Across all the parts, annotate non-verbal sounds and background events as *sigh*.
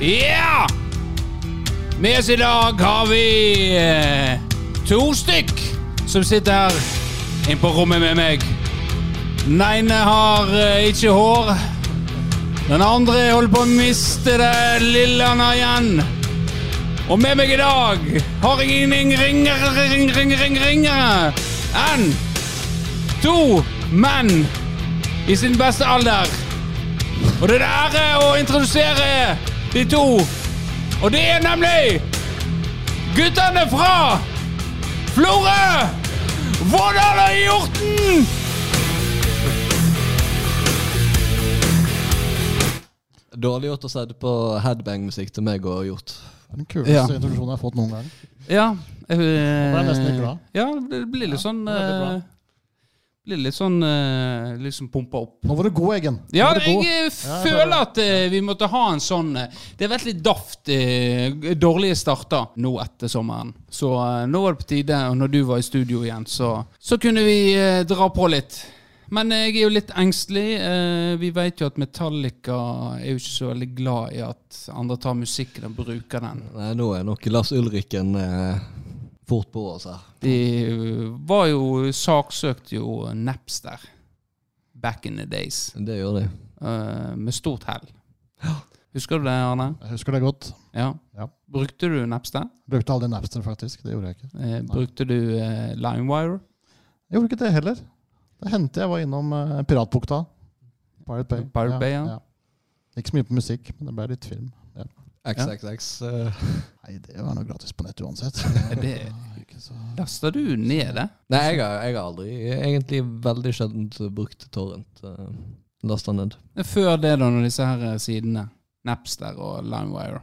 Ja! Med oss i dag har vi eh, to stykk som sitter her inne på rommet med meg. Den ene har eh, ikke hår. Den andre holder på å miste det lille han har igjen. Og med meg i dag har jeg ingen ringere, ring, ring, ring, ringere enn to menn i sin beste alder. Og det er en ære å introdusere de to. Og det er nemlig guttene fra Florø! Vårdal og Hjorten! Dårlig gjort å sette på headbang-musikk til meg og gjort. Er den kuleste Ja. introduksjonen jeg har fått noen gang. Ja. Jeg ble nesten litt glad. Ja, det blir litt sånn eh, Blir litt sånn uh, Liksom pumpa opp. Nå var du god, Eggen. Ja, jeg god. eh, føler føler at uh, vi måtte ha en sånn uh, Det har vært litt daft eh, dårlige starter nå etter sommeren. Så eh, nå var det på tide, og når du var i studio igjen, så, så kunne vi eh, dra på litt. Men eh, jeg er jo litt engstelig. Eh, vi vet jo at Metallica er jo ikke så veldig glad i at andre tar musikken og bruker den. Nei, nå er nok Lars Ulriken eh, fort på oss her. De var jo saksøkt jo Napster back in the days. Det gjør de. Uh, med stort hell. Husker du det, Arne? Jeg husker det godt. Ja. Ja. Brukte du Napster? Brukte aldri Napster, faktisk. Det gjorde jeg ikke. Uh, brukte du uh, LimeWire? Jeg gjorde ikke det heller. Det hendte jeg var innom uh, Piratbukta. Pirate Bay. Pirate Bay, ja. Ikke så mye på musikk, men det ble litt film. XXX. Ja. Nei, det var noe gratis på nett uansett. Det. Lasta du ned det? Nei, jeg har, jeg har aldri egentlig veldig sjelden brukt torrent. Uh, Lasta ned. Før det, da, når disse her eh, sidene Napster og LimeWire.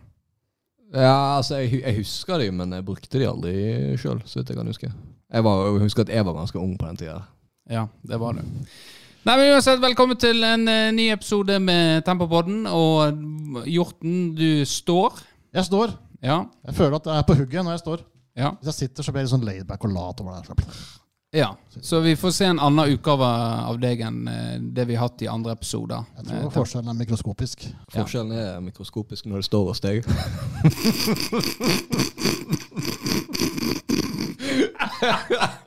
Ja, altså, jeg, jeg husker de, men jeg brukte de aldri sjøl, så vidt jeg kan huske. Jeg, var, jeg husker at jeg var ganske ung på den tida. Ja, det var du. Nei, men uansett, Velkommen til en uh, ny episode med Tempopodden. Og Hjorten, du står. Jeg står. Ja. Jeg føler at jeg er på hugget når jeg står. ja. Hvis jeg sitter, så blir jeg litt sånn laidback og lat over der. Ja, Så vi får se en annen utgave av deg enn eh, det vi har hatt i andre episoder. Jeg Eh, tror forskjellen er mikroskopisk. Forskjellen er mikroskopisk når det står hos deg. *laughs*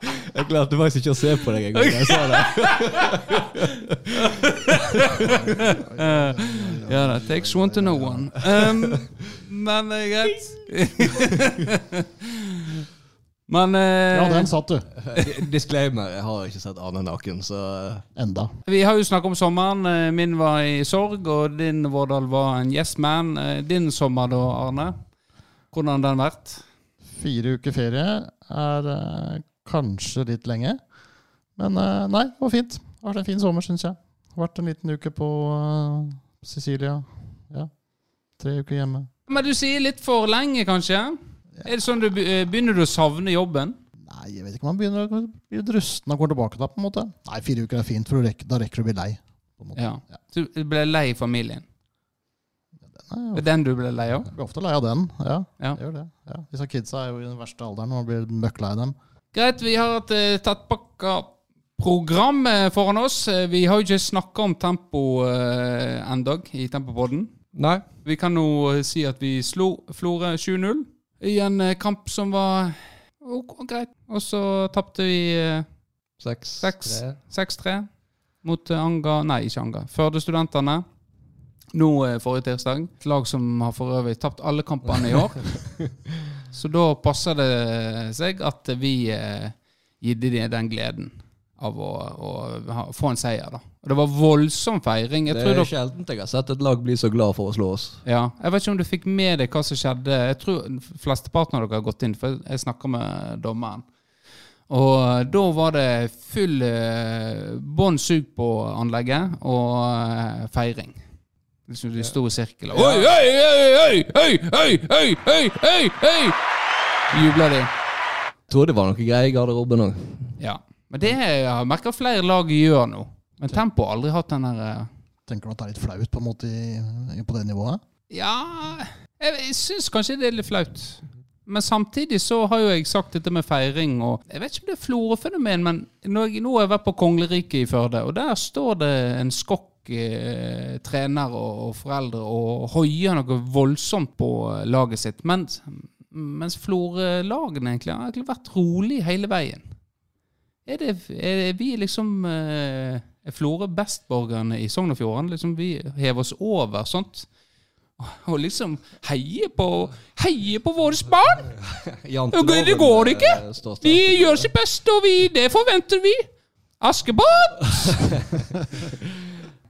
*laughs* jeg klarte faktisk ikke å se på deg engang gang jeg sa det. *laughs* Ja da, takes one to know one. Um, men det er greit. *laughs* men eh, Ja, den satt du. *laughs* Disclaimer, jeg har ikke sett Arne naken, så Enda. vi har jo snakket om sommeren. Eh, Min var i sorg, og din Vårdal var en yes man. Eh, Din sommer da, Arne? Hvordan har den vært? Fire uker ferie er eh, kanskje litt lenge. Men eh, nei, det var fint. Det har vært en fin sommer, syns jeg. Det har Vært en liten uke på eh, Sicilia. Ja. Tre uker hjemme. Men du sier litt for lenge, kanskje? Er det sånn du eh, Begynner du å savne jobben? Nei, jeg vet ikke om man begynner å bli rusten og går tilbake da, på en måte. Nei, fire uker er fint, for da rekker du å bli lei. På en måte. Ja. Ja. Så Du ble lei familien? Nei, den du ble lei av? jeg blir ofte lei av den. Ja, Ja. jeg gjør det. Ja. Disse kidsa er jo i den verste alderen og blir møkklei av dem. Greit, vi har et uh, tettpakka program eh, foran oss. Eh, Vi har jo ikke snakka om tempo uh, ennå i Tempopodden. Nei. Vi kan nå eh, si at vi slo Florø 7-0 i en uh, kamp som var ok, greit. Og så tapte vi eh, tre. 6-3 mot eh, Anga Nei, ikke Anga. Førde-studentene. Nå eh, forrige tirsdag. Et lag som har for øvrig tapt alle kampene i år. *laughs* Så da passer det seg at vi eh, gitte dem den gleden av å, å få en seier. da. Og det var voldsom feiring. Jeg Det er dere sjeldent jeg har sett et lag bli så glad for å slå oss. ja, Jeg vet ikke om du fikk med deg hva som skjedde. Jeg tror Flesteparten av dere har gått inn, for jeg snakker med dommeren. Og eh, da var det full eh, bånn sug på anlegget og eh, feiring. Liksom De store i sirkel oi, Oi, oi, oi, oi, oi, oi, oi, oi, oi, oi! Jubla de. Tror det var noe greier i garderoben òg. Ja. Men det har jeg merka flere lag gjør nå. Men Tempo har aldri hatt den der eh, Tenker du at det er litt flaut på en måte på det nivået? Ja Jeg, jeg syns kanskje det er litt flaut. Men samtidig så har jo jeg sagt dette med feiring, og jeg vet ikke om det er Florø-fenomen, men når jeg, nå har jeg vært på Kongleriket i Førde, og der står det en skokk eh, trener og, foreldre og hoier noe voldsomt på eh, laget sitt. Mens, mens Florø-lagene egentlig har egentlig vært rolig hele veien. Er, det, er vi liksom eh, Er Florø bestborgerne i Sogn og Fjordane? Liksom vi hever oss over sånt? Og liksom heier på Heier på våre barn! *laughs* Det går ikke! eh, Vi gjør sitt beste, og vi, det forventer vi. Askepott! *laughs*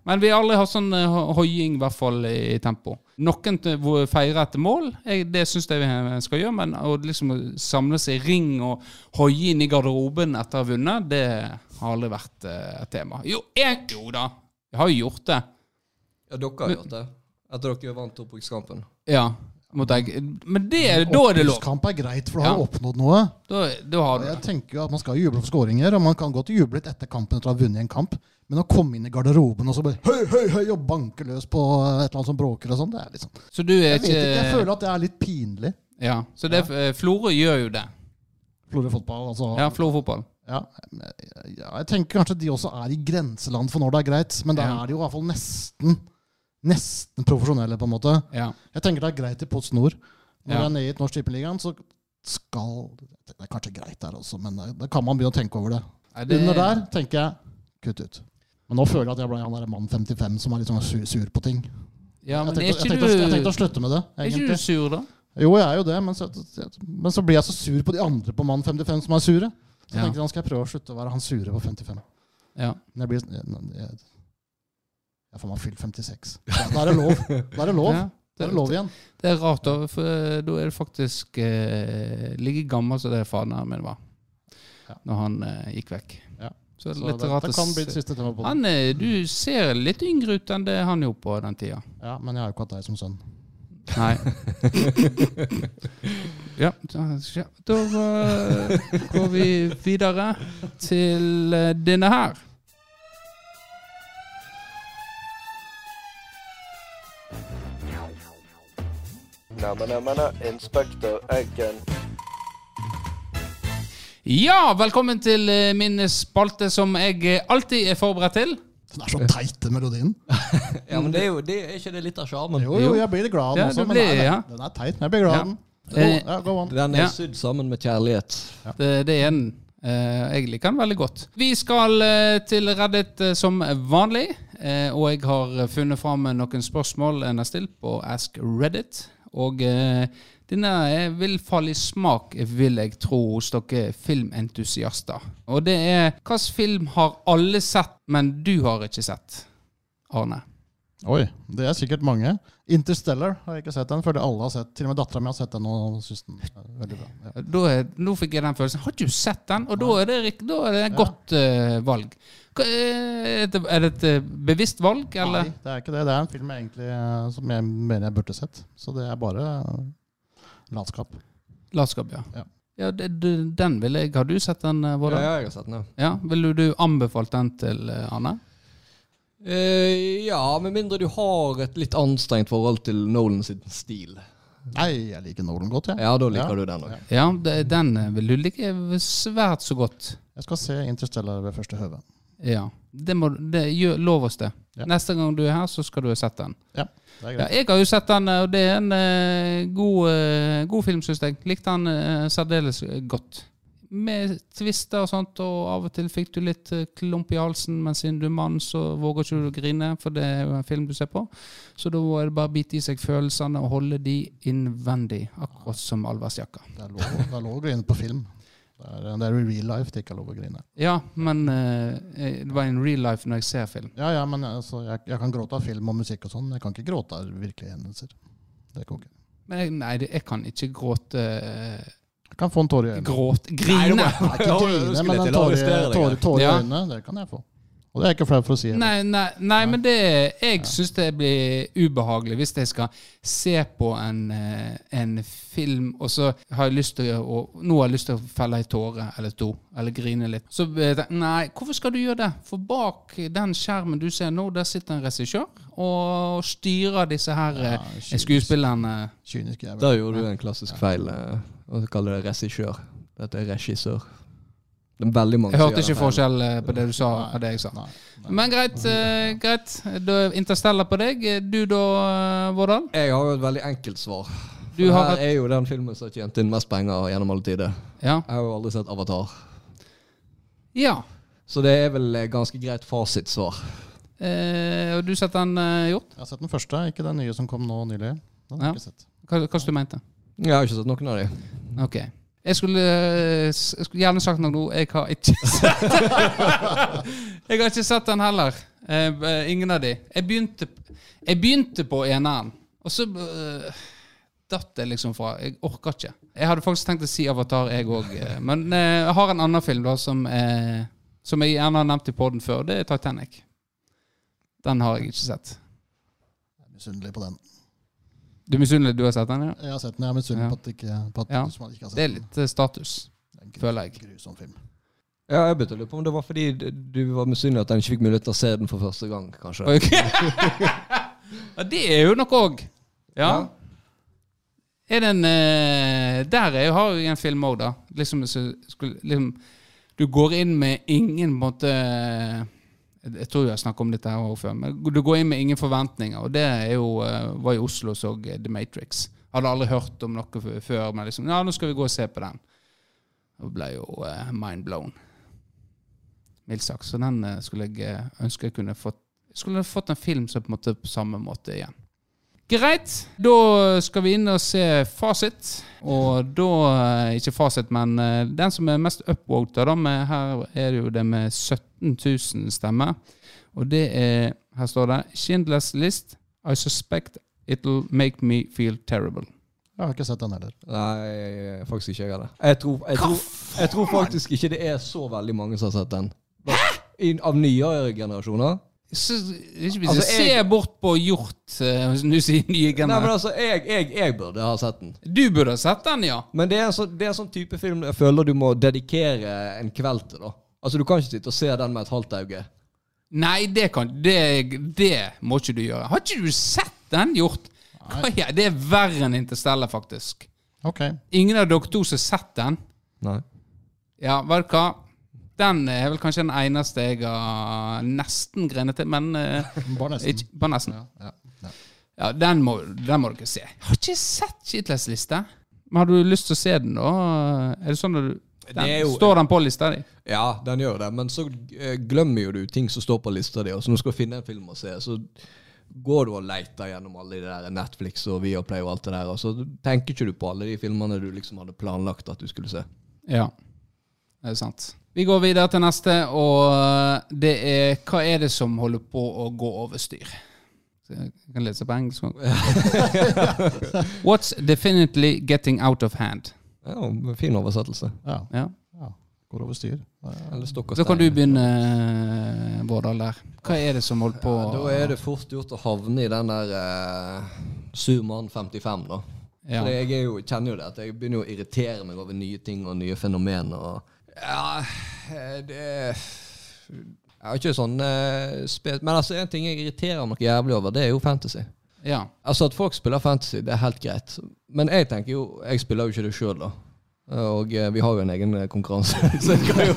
Men vi har aldri hatt sånn eh, hoiing, i hvert fall i tempo. Noen feirer etter mål, jeg, det syns jeg vi skal gjøre. Men å liksom samle seg i ring og hoie inn i garderoben etter å ha vunnet, det har aldri vært eh, et tema. Jo, jeg, jo da, jeg har jo gjort det. Ja, dere har gjort det. Etter dere vant opprykkskampen. Ja. Men det, da er det lov. Opplyskamp er greit, for da har Ja. oppnådd noe. Da, da har du jeg tenker jo at Man skal juble for skåringer, og man kan godt juble litt etter kampen etter å ha vunnet en kamp. Men å komme inn i garderoben og så bare høy, høy, høy, og banke løs på et eller annet som bråker og sånn, det er liksom Så du er Jeg vet ikke jeg føler at det er litt pinlig. Ja, så det, eh, Florø gjør jo det. Florø fotball, altså. Ja, Florø-fotball. Ja, ja, jeg tenker kanskje de også er i grenseland for når det er greit, men da Ja. er de jo i hvert fall nesten Nesten profesjonelle, på en måte. Ja. Jeg tenker det er greit i Post Nord. Når Ja. det er nede i Norsk Tippeligaen, så skal Det er kanskje greit der også, men da- da kan man begynne å tenke over det. Det- Under der tenker jeg kutt ut. Men nå føler jeg at jeg ble han derre mann 55 som er litt sånn sur, sur på ting. Ja, men jeg, tenkte, jeg, tenkte, jeg tenkte å slutte med det. Er ikke du sur, da? Jo, jeg er jo det, men så, men så blir jeg så sur på de andre på mann 55 som er sure. Så Ja. jeg tenkte nå skal jeg prøve å slutte å være han sure på 55. Ja. Men jeg blir jeg, jeg, får meg fylt 56. Da, da er det lov. Da er det lov. *laughs* Det er det lov igjen. Det er rart, da. For eh, da er det faktisk eh, like gammel som det faderen min var. Ja. Når han eh, gikk vekk. Ja. Så, Så litt det, rart det kan bli det siste tema på det. han, eh, Du ser litt yngre ut enn det han gjorde på den tida. Ja, men jeg har jo ikke hatt deg som sønn. Nei. *laughs* ja, da, eh, går vi videre til denne her. Namma, Inspector Eggen. Ja, velkommen til eh, min spalte som jeg alltid er forberedt til. Den er så teite, melodien. *laughs* Ja, men det er jo det, er ikke det litt av sjarmen? Jo, jo, jeg blir litt glad av Ja, den også, det men blir- nei, nei, ja. den er teit. Men jeg blir glad Ja. den. Ja, go on. Den er Ja. sydd sammen med kjærlighet. Det, det er en Eh, jeg liker den veldig godt. Vi skal eh, til Reddit som vanlig. eh, og jeg har funnet fram noen spørsmål en har stilt på Ask Reddit. Og eh, denne er- vil falle i smak, vil jeg tro, hos dere filmentusiaster. Og det er hvilken film har alle sett, men du har ikke sett? Arne. Oi, det er sikkert mange. Interstellar har jeg ikke sett den, føler alle har sett. Til og med dattera mi har sett den og syns den er veldig bra. Ja. Er, nå fikk jeg den følelsen. Har du sett den? Og da er det, da er det et godt eh, valg. Eh, er, det, er det et eh, bevisst valg, eller? Nei, det er ikke det. Det er en film jeg egentlig, eh, som jeg mener jeg burde sett. Så det er bare latskap. Latskap, ja. Ja. Ja, det, Den vil jeg. Har du sett den, Våre? Ja, jeg har sett den, ja. Ja. Ville du anbefalt den til Anne? Eh, ja, med mindre du har et litt anstrengt forhold til Nolan sin stil. Nei, jeg liker Nolan godt, jeg. Ja, da liker Ja. du den òg. Ja. Ja, den vil du like svært så godt. Jeg skal se Interstellar ved første høve. Ja. Det må, det, gjør, lov oss det. Ja. Neste gang du er her, så skal du ha sett den. Det er Ja, jeg har jo sett den, og det er en uh, god, uh, god film, syns jeg. Likte den uh, særdeles godt. Med tvister og sånt, og av og til fikk du litt eh, klump i halsen, men siden du er mann, så våger ikke du å grine, for det er jo en film du ser på. Så da er det bare å bite i seg følelsene og holde de innvendig, akkurat som allværsjakka. Det er lov å grine på film. Det er, det er i real life det ikke er lov å grine. Ja, men uh, det var in real life når jeg ser film. Ja, ja, men altså, jeg, jeg kan gråte av film og musikk og sånn. Jeg kan ikke gråte av virkelige hendelser. Det er ikke. Men jeg, nei, jeg kan ikke gråte Jeg kan få en tåre i øynene. Gråt Grine! Nei, ikke grine, men en tåre i øynene, det kan jeg få. Og det er jeg ikke flau for å si. Nei, nei, nei, men det Jeg syns det blir ubehagelig hvis jeg skal se på en, eh, en film, og så har jeg lyst til å Nå har jeg lyst til å felle ei tåre eller to, eller grine litt. Så Nei, hvorfor skal du gjøre det? For bak den skjermen du ser nå, der sitter en regissør og styrer disse her Ja, eh, kynisk. skuespillerne. Kynisk jævel. Gjorde du en klassisk feil. og kaller det regissør. Dette er regissør. Det er veldig mange Jeg hørte ikke forskjell eh, på det du sa, og det jeg sa. Nei. Men greit. Uh, greit. Interstellar på deg. Du da, eh, Vårdal? Jeg har jo et veldig enkelt svar. Du For har her et er jo den filmen som har tjent inn mest penger gjennom alle tider. Ja. Jeg har jo aldri sett Avatar. ja. Så det er vel ganske greit fasitsvar. Har og du sett den uh, gjort? Jeg har sett den første, ikke den nye som kom nå nylig. Den har Ja. jeg ikke sett. Hva, hva du mente Jeg har ikke sett noen av de. Ok. Jeg skulle, eh, jeg skulle gjerne sagt noe nå. Jeg har ikke *laughs* sett Jeg har ikke sett den heller. Eh, ingen av de. Jeg begynte, jeg begynte på eneren, og så uh, datt det liksom fra. Jeg orker ikke. Jeg hadde faktisk tenkt å si Avatar, jeg òg. Men uh, jeg har en annen film da som, uh, som jeg gjerne har nevnt i poden før. Det er Titanic. Den har jeg ikke sett. Jeg er misunnelig på den. Du er misunnelig du har sett den? ja? Jeg har sett den, jeg er misunnelig Ja. på at, ikke, på at Ja. ikke har sett Det er litt eh, status. Det en gru- føler jeg. Grusom film. Ja, jeg begynte å lure på om det var fordi du var misunnelig at den ikke fikk mulighet til å se den for første gang, kanskje. Okay. *laughs* ja, det er jo noe òg. Ja. Er den, en eh, Der er, jo- har jeg en film òg, da. Liksom, så skulle, liksom, du går inn med ingen på en måte jeg, tror jeg har snakket om dette her før. Men du går inn med ingen forventninger, og det er jo, eh, var i Oslo så The Matrix. Hadde aldri hørt om noe før, men liksom Ja, nå skal vi gå og se på den. Og ble jo uh, mind blown. Mildt sagt. Så den eh, skulle jeg ønske jeg kunne fått skulle fått en film som på en måte på samme måte igjen. Greit. Da skal vi inn og se fasit. Og da eh, Ikke fasit, men eh, den som er mest upvota, da. Med, her er det jo det med 17 000 stemmer. Og det er Her står det 'Schindlers List. I suspect it'll make me feel terrible'. Jeg har ikke sett den heller. Nei, faktisk ikke jeg heller. Jeg tror, jeg, tror, jeg tror faktisk ikke det er så veldig mange som har sett den. Av nyere generasjoner. Så, ikke hvis Altså, jeg ser bort på hjort uh, du sier nye Nei, men altså, jeg, jeg, jeg burde ha sett den. Du burde ha sett den, ja. Men det er, en sånn, det er en sånn type film jeg føler du må dedikere en kveld til. da. Altså, Du kan ikke sitte og se den med et halvt øye. Nei, det, kan, det, det må ikke du gjøre. Har ikke du sett den gjort? Hva er, det er verre enn Interstellar, faktisk. Ok. Ingen av dere to som har sett den? Nei. Ja, vet du hva? Den er vel kanskje den eneste jeg har nesten grenet til, men eh, *laughs* Bare nesten. ikke, bare nesten. Ja, ja, ja. Ja, den må, den må dere se. Jeg har ikke sett Shitless liste. Men har du lyst til å se den, da? Er det sånn at du den, Det er jo- Står den på lista di? Ja, den gjør det, men så eh, glemmer jo du ting som står på lista di. Og så når du skal finne en film å se, så går du og leter gjennom alle de der Netflix og Viaplay og alt det der, og så tenker ikke du på alle de filmene du liksom hadde planlagt at du skulle se. Ja, det er sant. Vi går videre til neste, og det er Hva er det som holder på å gå over styr? Jeg kan lese på engelsk. *laughs* What's definitely getting out of hand? Ja, Fin oversettelse. Ja. Ja. ja. Går over styr. Eller stokk og Så kan du begynne, eh, Vårdal, der. Hva er det som holder på Ja, da er det fort gjort å havne i den der uh, Surmann 55, da. Ja. For jeg er jo, kjenner jo det, at jeg begynner å irritere meg over nye ting og nye fenomener. Og, ja, eh, det Jeg har ikke sånn eh, Men altså, en ting jeg irriterer meg jævlig over, det er jo fantasy. ja. Altså At folk spiller fantasy, det er helt greit. Men jeg tenker jo Jeg spiller jo ikke det sjøl, da. Og eh, vi har jo en egen konkurranse, *laughs* så jeg kan jo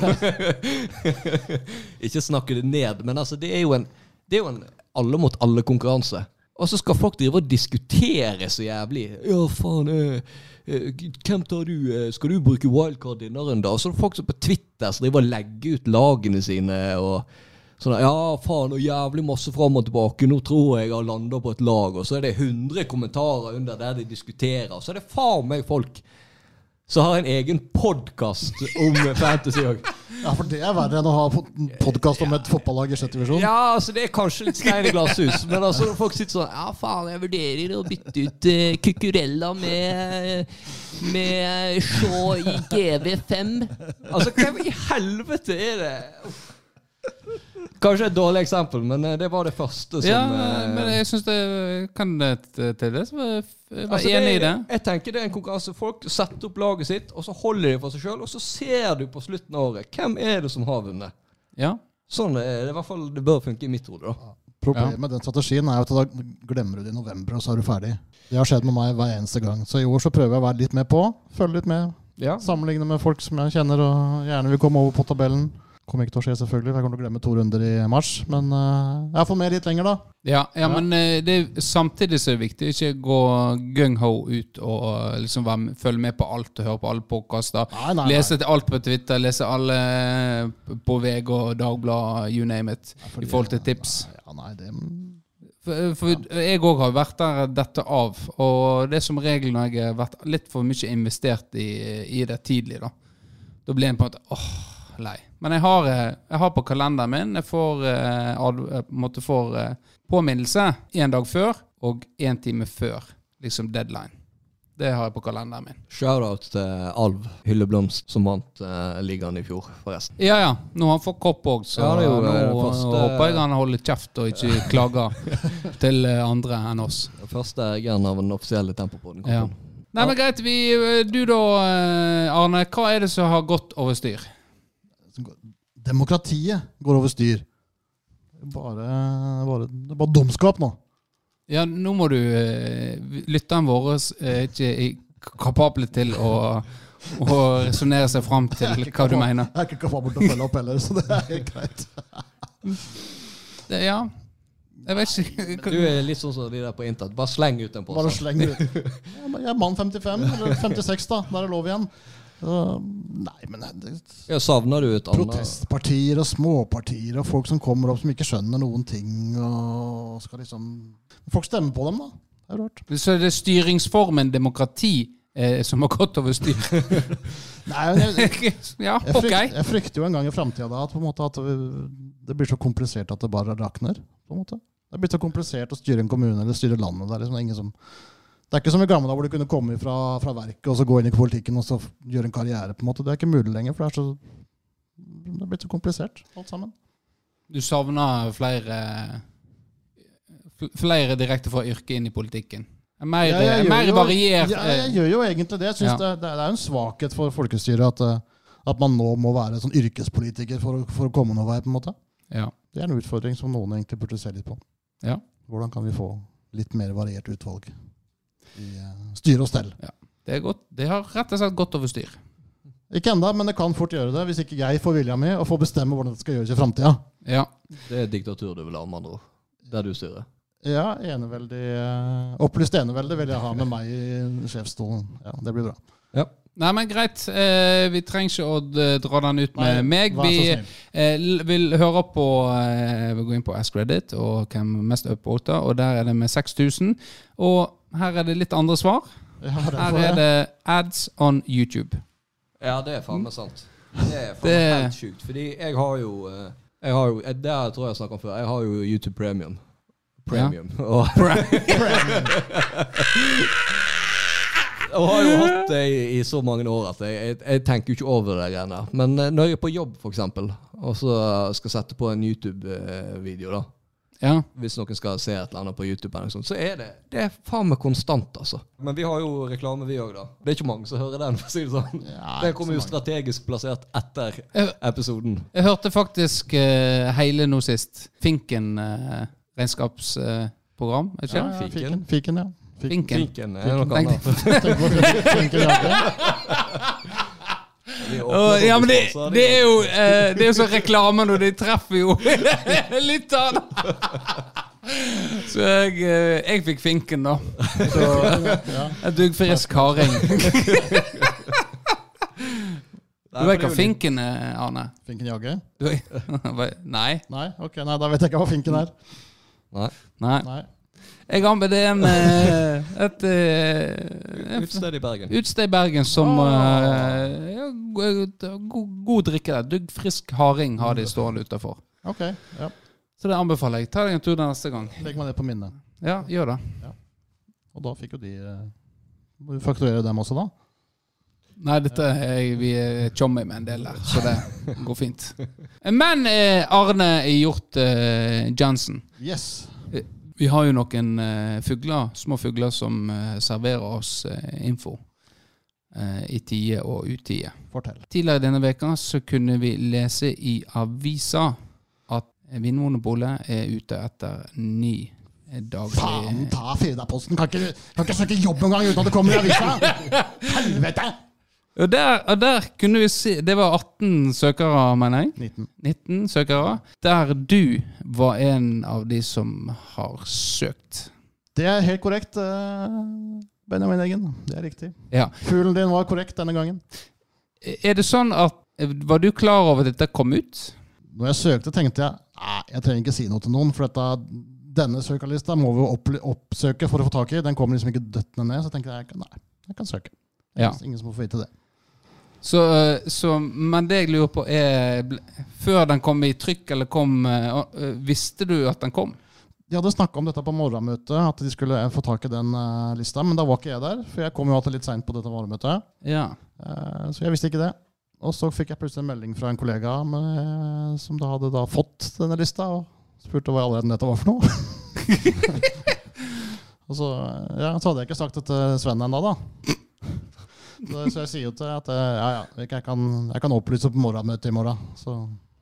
*laughs* ikke snakke det ned. Men altså, det er jo en Det er jo en alle mot alle-konkurranse. Og så skal folk drive og diskutere så jævlig. Ja, faen eh, eh, Hvem tar du? eh, Skal du bruke wildcard denne da? Og så er det folk som på Twitter som driver og legger ut lagene sine. og Sånn, ja, faen, og jævlig masse fram og tilbake. Nå tror jeg jeg har landa på et lag. Og så er det 100 kommentarer under der de diskuterer. Og så er det faen meg folk som har en egen podkast om fantasy òg. Ja, for det er verre enn å ha podkast om et fotballag i sjette divisjon. Ja, altså det er kanskje litt stein i glasshus, men altså når folk sitter sånn Ja, faen, jeg vurderer å bytte ut uh, Cucurella med Med Shaw i GV5. Altså, hvem i helvete er det? Kanskje et dårlig eksempel, men eh, det var det første som ja, eh, men jeg syns det kan det til det. Så var jeg var Altså, enig i det. Jeg tenker det er en konkurranse. Folk setter opp laget sitt, og så holder de for seg sjøl, og så ser du på slutten av året hvem er det som har vunnet. Ja. Sånn det er det i hvert fall det bør funke i mitt hode. da. Problemet med den strategien er jo at da glemmer du det i november, og så er du ferdig. Det har skjedd med meg hver eneste gang. Så i år så prøver jeg å være litt med på. Følge litt med. Ja. Sammenligne med folk som jeg kjenner og gjerne vil komme over på tabellen. Kommer ikke til å skje, selvfølgelig. Jeg kommer til å glemme to runder i mars. Men uh, jeg får med litt lenger, da. Ja, ja, Ja. men eh, det er samtidig så er det viktig ikke gå gung-ho ut og eh, liksom med- følge med på alt og høre på alle podkaster. Nei, nei, nei. Lese til alt på Twitter, lese alle på VG og Dagbladet, you name it, Fordi- i forhold til tips. Ja, nei, det For, for jeg òg har vært der dette av, og det er som regel når jeg har vært litt for mye investert i, i det tidlig, da. Da blir en på en måte åh, lei. Men jeg har, eh, jeg har på kalenderen min Jeg får, eh, ad, eh, en får eh, påminnelse én dag før og én time før liksom deadline. Det har jeg på kalenderen min. Shout-out til Alv Hylleblomst, som vant uh, ligaen i fjor, forresten. Ja ja, nå har han fått kopp òg, så Ja, jo, nå eh, første- håper jeg han holder kjeft og ikke *laughs* klager til eh, andre enn oss. Første eieren av den offisielle tempopoden. Ja. Nei, men greit. Vi, du da, eh, Arne. Hva er det som har gått over styr? Demokratiet går over styr. Bare, bare, det er bare dumskap nå. Ja, nå må du eh, Lytterne våre er ikke i- kapable til å, å resonnere seg fram til hva du mener. Jeg er ikke kapabel til å følge opp heller, så det er helt greit. Det, ja. Jeg vet ikke Du er litt sånn som de der på internett. Bare sleng ut en Bare sleng ut. *laughs* Jeg er mann 55, eller 56, da. Da er det lov igjen. Nei, men det, Ja, savner du et annet Protestpartier og småpartier og folk som kommer opp som ikke skjønner noen ting. og skal liksom... Folk stemmer på dem, da. Det er rart. Så det er styringsformen demokrati eh, som har gått over styr? *laughs* Nei, men jeg, *laughs* ja, jeg, ok. frykter, jeg frykter jo en gang i framtida at, på en måte at det blir så komplisert at det bare rakner. på en måte. Det blir så komplisert å styre en kommune eller styre landet. Det er, liksom ingen som, det er ikke som i gamle dager hvor du kunne komme fra, fra verket og så gå inn i politikken og så gjøre en karriere. på en måte. Det er ikke mulig lenger, for det er så det er blitt så komplisert alt sammen. Du savner flere Flere direkte fra yrket inn i politikken? Mer, Ja, jeg mer jo- variert Ja, jeg eh, gjør jo egentlig det. Jeg synes Ja. det, det er jo en svakhet for folkestyret at, eh, at man nå må være sånn yrkespolitiker for, for å komme noen vei. på en måte. ja. Det er en utfordring som noen egentlig burde se litt på. Ja. Hvordan kan vi få litt mer variert utvalg i styre og stell? Det, er godt, det har rett og slett gått over styr. Ikke enda, men det kan fort gjøre det hvis ikke jeg får vilja mi og får bestemme hvordan det skal gjøres i framtida. Ja. Det er diktatur du vil ha, med andre ord. Der du styrer. Ja, eneveldig eh, Opplyst enevelde vil jeg ha med meg i sjefsstolen. Ja, Det blir bra. Nei, men greit. Eh, vi trenger ikke å dra den ut med Nei, meg. Vi eh, vil høre på eh, Vi går inn på Ask Reddit og hvem mest upvoter, og der er det med 6000. Og her er det litt andre svar. Ja, det Her er det ads on YouTube. Ja, det er faen meg sant. Det er faen meg helt sjukt. Fordi jeg har jo eh, jeg har jo, eh, Det tror jeg jeg snakket om før. Jeg har jo YouTube Premium. Premium. *laughs* Og, *laughs* *laughs* *laughs* og har jo hatt det i, i så mange år at jeg, jeg, jeg tenker jo ikke over det greiene. Men eh, når jeg er på jobb, for eksempel, og så skal sette på en YouTube-video, da Ja. hvis noen skal se et eller annet på YouTube, eller noe sånt, så er det det er faen meg konstant, altså. Men vi har jo reklame, vi òg. Det er ikke mange som hører den, for å si det sånn. Ja, Den kommer jo strategisk plassert etter Jeg, episoden. jeg hørte faktisk uh, hele nå sist. Finken eh, regnskapsprogram. Uh, ikke Ja, det? ja, fiken. Fiken, ja. Finken. Finken er noe annet. *laughs* Ja. Men det, det er jo eh, Det er jo så reklame nå, de treffer jo *laughs* lytterne. Så jeg, eh, jeg fikk finken, da. Så Ja. en duggfrisk harding. *laughs* Du vet hva finken er, Arne? Finken jage? Nei? Nei, ok, nei, da vet jeg ikke hva finken er. Nei. Nei. Nei. Jeg det en eh, *laughs* et, eh, et utsted i Bergen. Utsted i Bergen som oh. ja, god, god, drikke der. Duggfrisk harding har de stående utafor. Ok, ja. Så det anbefaler jeg. Ta deg en tur der neste gang. Legg meg det på minnet. Ja, gjør det. Og da fikk jo de Må du fakturere dem også, da? Nei, dette er vi er med en del der, så det går fint. *laughs* Men Arne Hjort eh, Johnson. Yes. Vi har jo noen uh, fugler, små fugler som uh, serverer oss uh, info i tide og utide. Fortell. Tidligere denne veka så kunne vi lese i avisa at Vinmonopolet er ute etter ny daglig Faen ta Firdaposten! Kan ikke, kan ikke søke jobb engang uten at det kommer i avisa! *laughs* Helvete! Og der, og der kunne vi se Det var 18 søkere, mener jeg. 19. 19 søkere. Der du var en av de som har søkt. Det er helt korrekt, eh, Benjamin Eggen. Det er riktig. Ja. Fuglen din var korrekt denne gangen. Er det sånn at Var du klar over at dette kom ut? Når jeg søkte, tenkte jeg nei, jeg trenger ikke si noe til noen, for dette, denne søkerlista må vi opp, oppsøke for å få tak i. Den kommer liksom ikke døttende ned, så jeg tenkte jeg nei, jeg kan søke. Ja. Ingen som får vite det. Så, øh, så, men det jeg lurer på er Før den kom i trykk, eller kom øh, øh, Visste du at den kom? De hadde snakka om dette på morgenmøtet, at de skulle eh, få tak i den eh, lista, men da var ikke jeg der, for jeg kom jo alltid litt seint på dette morgenmøtet. Ja. Eh, så jeg visste ikke det. Og så fikk jeg plutselig en melding fra en kollega med, som da hadde da fått denne lista, og spurte hva i all verden dette var for noe. *laughs* og så, ja, så hadde jeg ikke sagt det til Sven ennå, da. Så, jeg sier jo til at eh, ja, ja, jeg kan, jeg kan opplyse på morgenmøtet i morgen. Så,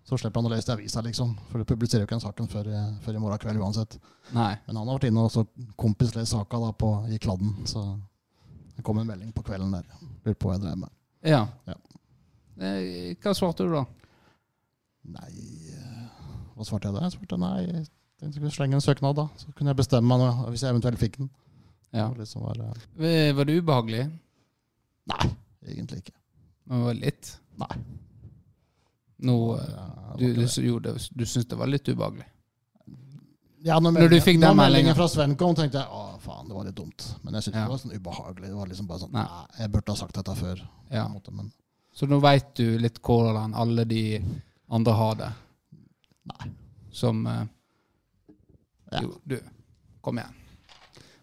så slipper han å lese i avisa, liksom. For du publiserer jo ikke den saken før, før i morgen kveld uansett. Nei. Men han har vært inne og så kompislest saka da på, i kladden. Så det kom en melding på kvelden der. Lurer på hva jeg drev med. Ja. Ja. Eh, Hva svarte du da? Nei eh, Hva svarte jeg da? Jeg svarte nei. Jeg tenkte jeg skulle slenge en søknad, da. Så kunne jeg bestemme meg hvis jeg eventuelt fikk den. Ja. Det var var, Eh, Var det ubehagelig? Nei, egentlig ikke. Men Det var litt? Nei. Øh, Ja, du, du, det. du syntes det var litt ubehagelig? Ja, når, Når du fikk den meldingen. fra Sven kom, tenkte jeg å faen, det var litt dumt. Men jeg syntes Ja. det var sånn ubehagelig. Det var liksom bare sånn Nei. Jeg burde ha sagt dette før. Ja. måte, men Så nå veit du litt hvordan alle de andre har det? Nei. Som uh, Ja. Jo, du. Kom igjen.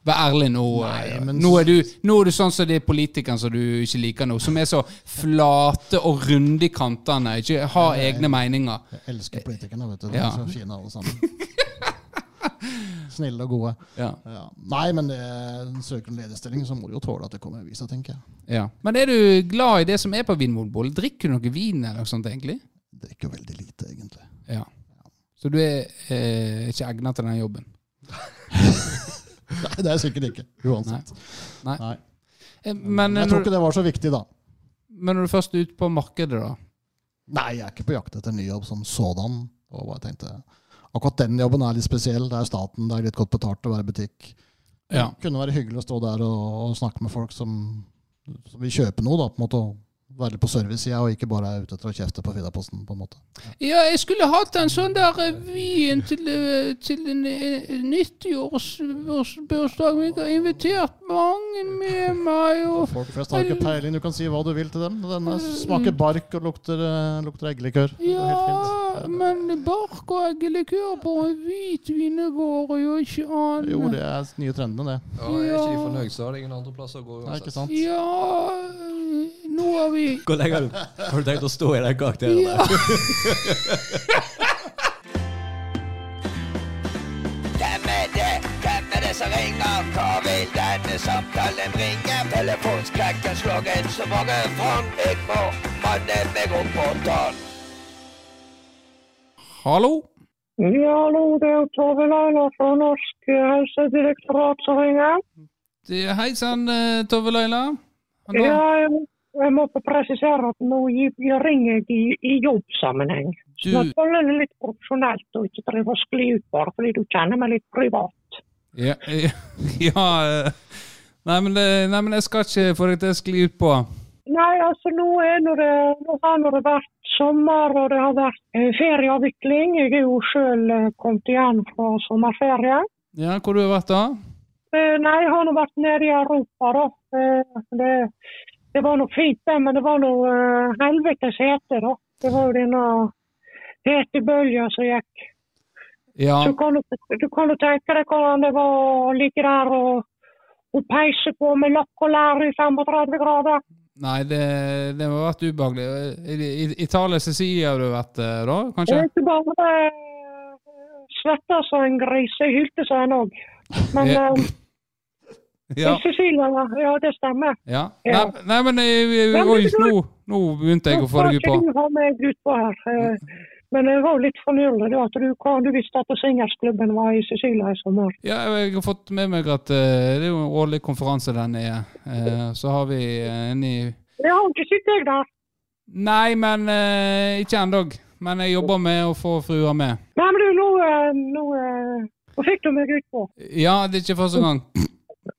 Vær ærlig nå. Nei, eh, men- nå, er du, nå er du sånn som de politikerne som du ikke liker nå, som er så flate og runde i kantene. Ikke har Nei. egne meninger. jeg elsker politikerne, vet du. De Ja. er så fine alle sammen. *laughs* Snille og gode. Ja. Ja. Nei, men det, søker en lederstilling, så må du jo tåle at det kommer avisa, tenker jeg. Ja. Men er du glad i det som er på Vinmonopolet? Drikker du noe vin eller noe sånt, egentlig? Drikker veldig lite, egentlig. Ja. Så du er eh, ikke egnet til den jobben? *laughs* Nei, *laughs* det er sikkert ikke. Uansett. Nei. Nei. Eh, Men, Jeg tror ikke det var så viktig, da. men når du først er ute på markedet, da? Nei, jeg er ikke på jakt etter ny jobb som sådan. Og bare tenkte, akkurat den jobben er litt spesiell. Det er staten, det er litt godt betalt å være butikk. Ja. Det kunne være hyggelig å stå der og, og snakke med folk som, som vil kjøpe noe. da, på en måte, og Være på servicesida og ikke bare er ute etter å kjefte på Fidaposten. på en måte. Ja, jeg skulle hatt en sånn der eh, vin til, eh, til en eh, 90-årsbursdag. Jeg har invitert mange med meg. og... Folk flest har ikke peiling. Du kan si hva du vil til dem. Denne smaker bark og lukter, eh, lukter eggelikør. Det Ja, men bark og eggelikør på hvitvin det går jo ikke an. Jo, det er nye trendene, det. Ja, er ikke de fornøyd, så har de ingen andre plasser å gå uansett. Ja, nå har vi Hvor lenge har du, har du tenkt å stå i den karakteren Ja. der? *laughs* Hvem er det? Hvem er det som ringer? Hva vil denne samtalen bringe? Telefonskrekken inn så mange fond. Jeg må manne meg opp på tann. Hallo? Ja, hallo, det er Tove Laila fra Norsk helsedirektorat som ringer. Det- Hei sann, eh, Tove Laila. Hallo. Ja, jeg, jeg må få presisere at nå ringer jeg i, i jobbsammenheng. Så Du- det litt profesjonelt og ikke drive og skli ut bare fordi du kjenner meg litt privat. Ja, ja, *laughs* ja eh, nei, men det, nei, men jeg skal ikke få deg til å skli ut på. Nei, altså nå, er det, nå har det vært sommer og det har vært eh, ferieavvikling. Jeg er jo sjøl eh, kommet igjen fra sommerferie. Ja, Hvor du har vært da? Nei, jeg har nå vært nede i Europa, da. Det, det var nå fint, det, men det var nå uh, helvetes hete, da. Det var jo denne hetebølga som gikk. Ja, Så kan du, du kan jo tenke deg hvordan det var å ligge der og, og peise på med lokk og lær i 35 grader. Nei, det, det har vært ubehagelig. I, i Italia Sicilia har du eh, da, Jeg kanskje? er ikke bare uh, svetta som en gris, jeg hylte som en òg. Men Ja. eh, Ja. det stemmer. ja. Nei, nei, men jeg, oi, nå, nå begynte jeg å ut på. Nå skal ikke du ha meg utpå her. eh, Men jeg var litt fornøyelig da, at du, du visste at Singersklubben var i Sicilia i sommer. Ja, jeg har fått med meg at uh, det er jo en årlig konferanse der nede. Uh, så har vi en i Jeg har ikke sett deg der. Nei, men eh, ikke ennå. Men jeg jobber med å få frua med. Nei, men du, nå, eh, nå, eh, nå fikk du meg ut på. Ja, det er ikke første gang.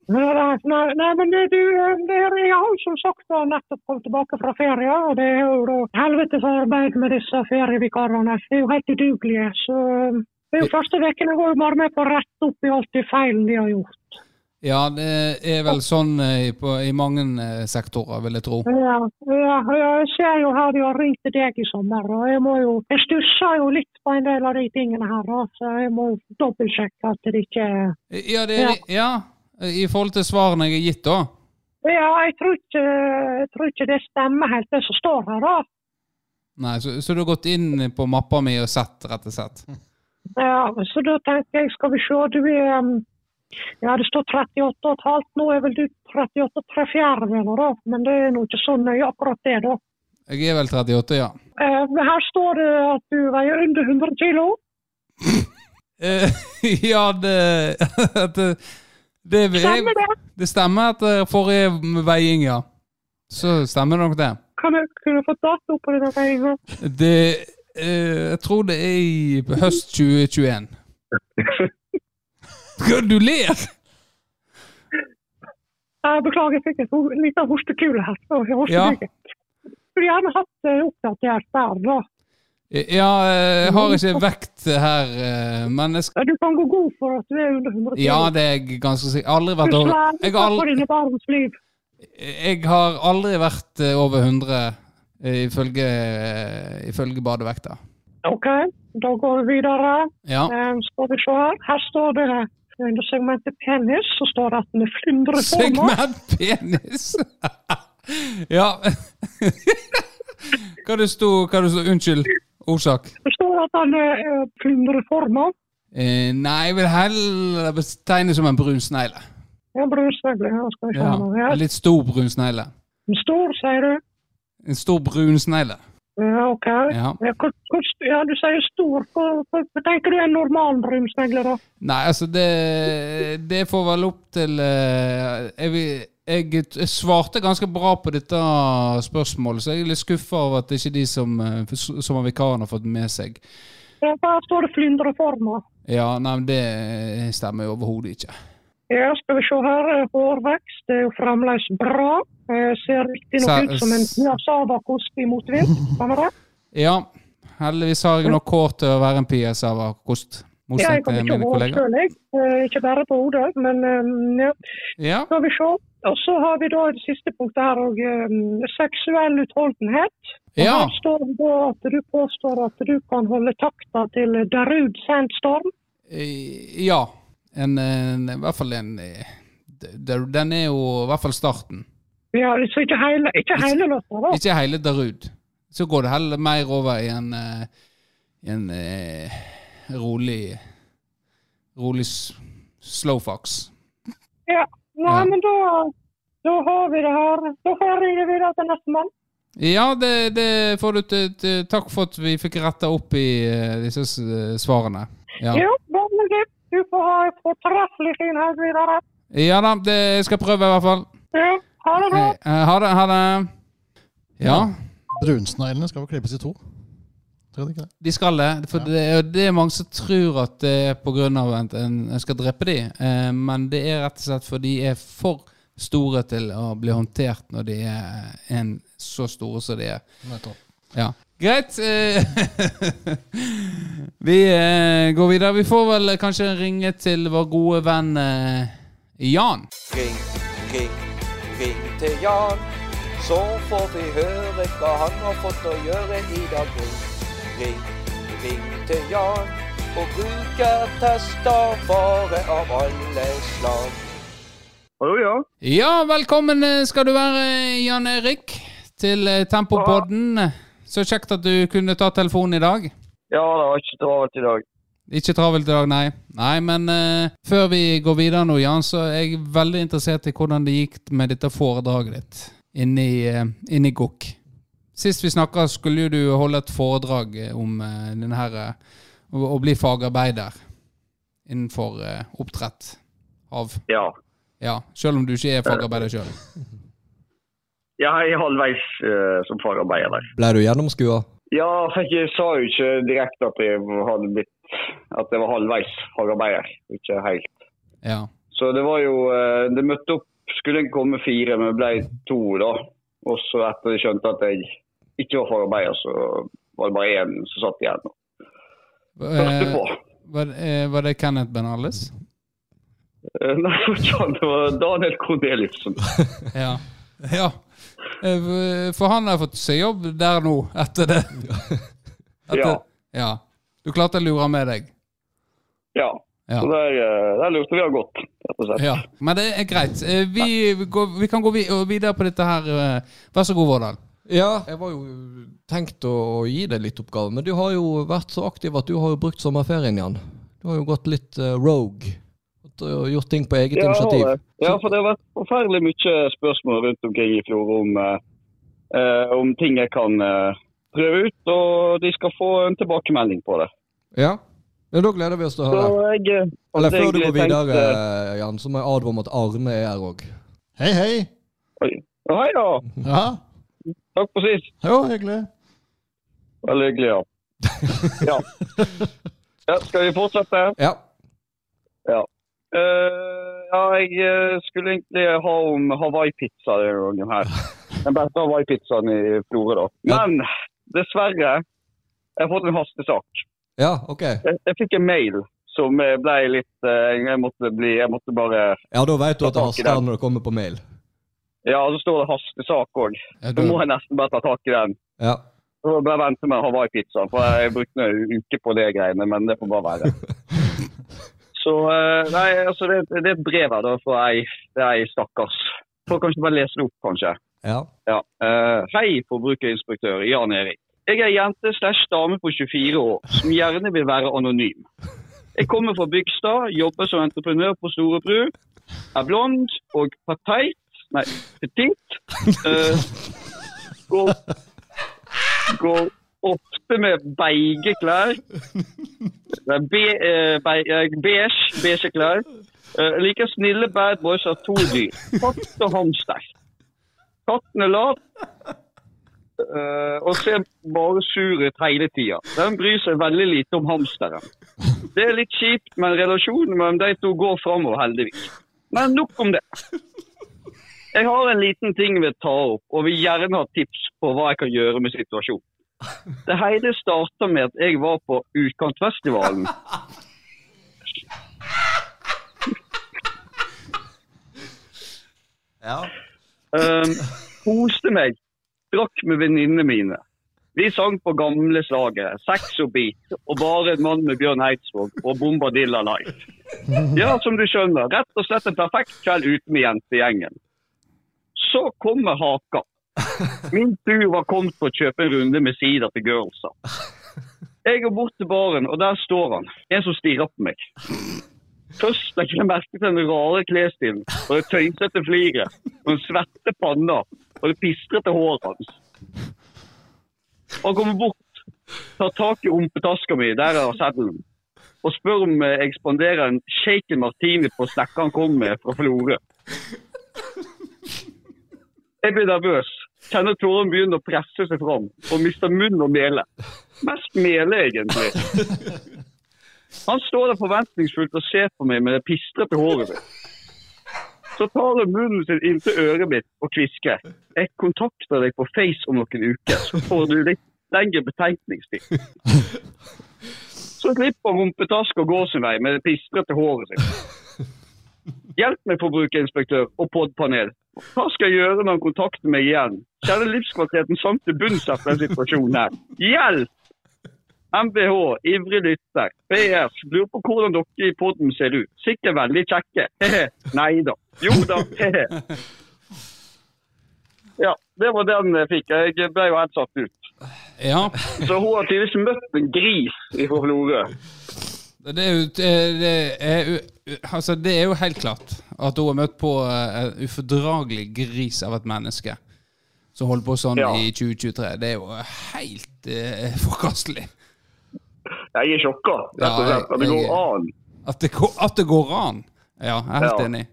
Nei, nei, men det, du, er, jeg har jo som sagt nettopp kommet tilbake fra ferie, og det er jo da helvetes arbeid med disse ferievikarene. De er jo helt udugelige. Så eh, det er jo første ukene går jo bare med på å rette opp i alt de feilene de har gjort. Ja, det er vel sånn eh, på, i mange eh, sektorer, vil jeg tro. Ja, ja, ja, jeg ser jo her de har ringt til deg i sommer, og jeg må jo Jeg stusser jo litt på en del av de tingene her, så jeg må dobbeltsjekke at det ikke Ja, det er, ja. I forhold til svarene jeg har gitt, da. Ja, jeg tror ikke, jeg tror ikke det stemmer helt, det som står her, da. Nei, så, så du har gått inn på mappa mi og sett, rett og slett? Ja, så da tenker jeg, skal vi se, du er um, Ja, det står 38,5. Nå er vel du 38 tre fjerdedeler, da. Men det er nå ikke så nøye akkurat det, da. Jeg er vel 38, ja. Eh, her står det at du veier under 100 kilo. *laughs* Eh, ja, det, *laughs* det, det, Stemmer jeg, det? det stemmer etter forrige veiing, ja. Så stemmer det nok det. Kan jeg kunne fått dato på denne veiinga? Det eh, Jeg tror det er i høst 2021. Gud, du ler? Jeg beklager, jeg fikk en liten hostekule her. jeg Ja. Skulle gjerne hatt opptatt oppdatert der, da. Ja, jeg har ikke vekt her, eh, men jeg skal Du kan gå god for at du er under 100 kilo. Ja, det er jeg ganske sikker. Aldri vært over Jeg har aldri, jeg har aldri vært over 100 eh, ifølge, eh, ifølge badevekta. Ok, da går vi videre. Ja. Skal vi se her. Her står det under segmentet penis, så står det at den er flyndreforma. Segment penis! *laughs* ja. Hva det sto Unnskyld. Årsak. Det står at den er eh, flyndreforma. Eh, nei, jeg vil heller betegne som en brun snegle. Ja, vi se Ja. Ja. En litt stor brun snegle. En Stor, sier du? En stor brun snegle. Ja, ok. Ja. Ja, du sier stor. Hva, tenker du er en normal brunsnegle, da? Nei, altså det Det får vel opp til uh, jeg, vil- jeg, jeg svarte ganske bra på dette spørsmålet, så jeg er litt skuffa over at det ikke er de som, eh, som har vikaren, har fått med seg. Her står det flyndreforma. Ja, nei, men det stemmer jo overhodet ikke. Ja, skal vi se her. eh, Hårvekst er jo fremdeles bra. Eh, ser riktignok ut som en piassavakost i motvind. Stemmer det? Ja, heldigvis har jeg nok hår til å være en PS-kost. Ja, jeg kan ikke mine kollegaer. selv, jeg. Eh, Ikke bare på hodet, men eh, ja. Ja, Skal vi se. Og så har vi da det siste punktet her og seksuell utholdenhet. Og Ja. Her står det da at du påstår at du kan holde takta til Darud Sandstorm. Eh, ja. En, en, I hvert fall en eh, Den er jo i hvert fall starten. Ja, så ikke hele, ikke hele låta, da. Ikke hele Darud. Så går det heller mer over i en, eh, en eh, rolig Rolig slowfox. Ja. Nei, Ja. men da, da har vi det her. Da får vi det videre til neste mann. Ja, det, det får du til, til Takk for at vi fikk retta opp i eh, disse s- svarene. Ja. Jo, bare det. Du får ha en fortreffelig fin helg videre. ja da, det jeg skal prøve i hvert fall. Ja, ha det bra. Eh, Ha det. Ha det. Ja, Brunsneglene skal vel klippes i to. Tror du ikke det? de skal det. For det, er- det er mange som tror at det er pga. at en en skal drepe dem. Eh, men det er rett og slett fordi de er for store til å bli håndtert når de er en så store som de er. Nettopp. Ja. Greit. eh, *laughs* vi eh, går videre. Vi får vel kanskje ringe til vår gode venn eh, Jan. Ring, ring, ring til Jan. Så får vi høre hva han har fått å gjøre i dag. Ring, ring, ring til Jan. Og brukertester bare av alle slag. Hallo, ja. Ja, velkommen eh, skal du være, Jan Erik, til eh, Tempopodden. Så kjekt at du kunne ta telefonen i dag. Ja, det var ikke travelt i dag. Ikke travelt i dag, nei. Nei, men uh, før vi går videre nå, Jan, så er jeg veldig interessert i hvordan det gikk med dette foredraget ditt inni, uh, inni GOK. Sist vi snakka, skulle du holde et foredrag eh, om eh, denne her eh, å, bli fagarbeider innenfor oppdrett av Ja. Ja, selv om du ikke er fagarbeider sjøl. *laughs* Ja, jeg er halvveis uh, som fagarbeider. Ble du gjennomskua? Ja, for jeg sa jo ikke direkte at jeg hadde blitt at jeg var halvveis fagarbeider, ikke helt. Ja. Så det var jo Det møtte opp Skulle egentlig komme fire, men det ble to, da. Og så etter jeg skjønte at jeg ikke var fagarbeider, så var det bare én som satt igjen. Eh, på. var, eh, var det Kenneth Benales? Eh, Nei, det var Daniel Corneliussen. *laughs* Ja. ja. For han har fått seg jobb der nå, etter det. *laughs* Etter, Ja. ja. Du klarte å lure med deg? Ja. Ja. Så der, der lurte vi av godt, rett og slett. Ja. Men det er greit. Vi, går, vi kan gå videre på dette her. Vær så god, Vårdal. Ja, jeg var jo tenkt å gi deg litt oppgave, men du har jo vært så aktiv at du har jo brukt sommerferien igjen. Du har jo gått litt uh, rogue. Og gjort ting på eget Ja, initiativ. ja, for det har vært forferdelig mye spørsmål rundt omkring i fjor om, eh, eh, om ting jeg kan eh, prøve ut, og de skal få en tilbakemelding på det. Ja, ja, da gleder vi oss til å høre. jeg eh, Eller før du går videre, tenkt, eh, Jan, så må jeg advare om at Arne er her òg. Hei, hei. Oi. Hei da. Ja, Takk for sist. jo, hyggelig. Veldig hyggelig, ja. ja. ja. Skal vi fortsette? Ja. Eh, ja, jeg eh, skulle egentlig ha om Hawaii-pizza denne gangen her. Den beste Hawaii-pizzaen i Florø, da. Men dessverre, jeg har fått en hastesak. ja, ok. Jeg, jeg fikk en mail som ble litt eh, Jeg måtte bli Jeg måtte bare Ja, da vet du at det haster når det kommer på mail. Ja, så står det hastesak òg. Ja, Så må jeg nesten bare ta tak i den. Ja. Så bare vente med Hawaii-pizzaen, for jeg brukte en uke på det greiene, men det får bare være. *laughs* Så eh, Nei, altså det, det er et brev her da for ei, ei stakkars. Får kanskje bare lese det opp, kanskje. ja. Ja. Uh, hei, forbrukerinspektør Jan Erik. Jeg er jente slash dame på 24 år som gjerne vil være anonym. Jeg kommer fra Bygstad, jobber som entreprenør på Storebru, er blond og pateit, nei, dit. Uh, går, går ofte med beige klær. Be, uh, be, uh, beige, beige klær. Uh, liker snille bad boys av to dyr. Katt og hamster. Katten er lav eh, og ser bare sur ut hele tida. Den bryr seg veldig lite om hamsteren. Det er litt kjipt, men relasjonen mellom de to går framover, heldigvis. Men nok om det. Jeg har en liten ting jeg vil ta opp, og vil gjerne ha tips på hva jeg kan gjøre med situasjonen. Det hele starta med at jeg var på Utkantfestivalen. Um, koste meg. Drakk med venninnene mine. Vi sang på gamle slagere, Sex og Beat og Bare en mann med Bjørn Eidsvåg og Bombadilla Life. Ja, som du skjønner, rett og slett en perfekt kveld ute med jentegjengen. Så kommer haka. Min tur var kommet for å kjøpe en runde med sider til girlsa. Jeg går bort til baren, og der står han. En som stirrer på meg. Først legger jeg merke til den rare klesstilen og det tøysete fliret og den svette panna og det pistrete håret hans. Han kommer bort, tar tak i rumpetaska mi, der er seddelen, og spør om jeg spanderer en shaken martini på snekka han kom med fra Florø. Jeg blir nervøs. Kjenner tårene begynner å presse seg fram, og mister munn og mele. Mest mele, egentlig. Han står der forventningsfullt og ser på meg med det pistrete håret mitt. Så tar han munnen sin inntil øret mitt og kvisker. Jeg kontakter deg på Face om noen uker, så får du litt lengre betenkningstid. Så slipper han rumpetaska og går sin vei med det pistrete håret sitt. Hjelp meg, forbrukerinspektør og podpanel. Hva skal jeg gjøre når han kontakter meg igjen? Kjenner livskvaliteten sank til bunns etter den situasjonen her. Hjelp! MBH, ivrig lytter. PS, lurer på hvordan dere i podden ser ut. Sikkert veldig kjekke. Nei da. Jo da. Ja, det var den jeg fikk. Jeg ble jo helt satt ut. ja. Så hun har tydeligvis møtt en gris fra Florø. Det er, jo, det, er, altså det er jo helt klart at hun har møtt på eh, en ufordragelig gris av et menneske som holder på sånn Ja. i 2023. Det er jo helt eh, forkastelig. Jeg er sjokka, rett og slett. At det går an. At det, at det går an. Ja, jeg er helt Ja. enig.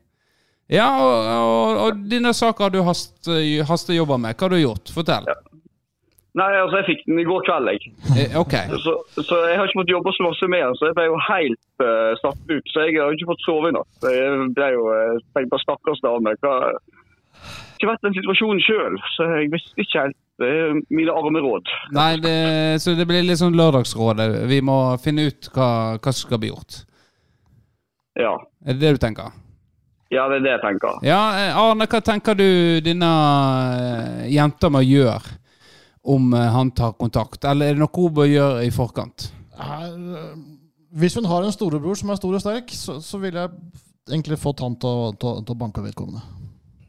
Ja, og, og, og denne saken du hast, hastejobber med, hva har du gjort? Fortell. Nei, altså jeg fikk den i går kveld, jeg. Okay. ok. Så, så jeg har ikke fått jobbe så masse med den, så jeg ble jo helt uh, satt ut. Så jeg har ikke fått sove i natt. Jeg ble jo uh, tenkte på stakkars dame. har ikke vært i den situasjonen sjøl, så jeg visste ikke helt Det er mine arme råd. Nei, det, så det blir litt sånn lørdagsrådet. Vi må finne ut hva, hva som skal bli gjort. Ja. Er det det du tenker? ja, det er det jeg tenker. Ja, eh, Arne, hva tenker du denne eh, jenta må gjøre om eh, han tar kontakt? Eller er det noe hun bør gjøre i forkant? Øh, hvis hun har en storebror som er stor og sterk, så, så vil jeg egentlig fått han til å, til, til å banke vedkommende.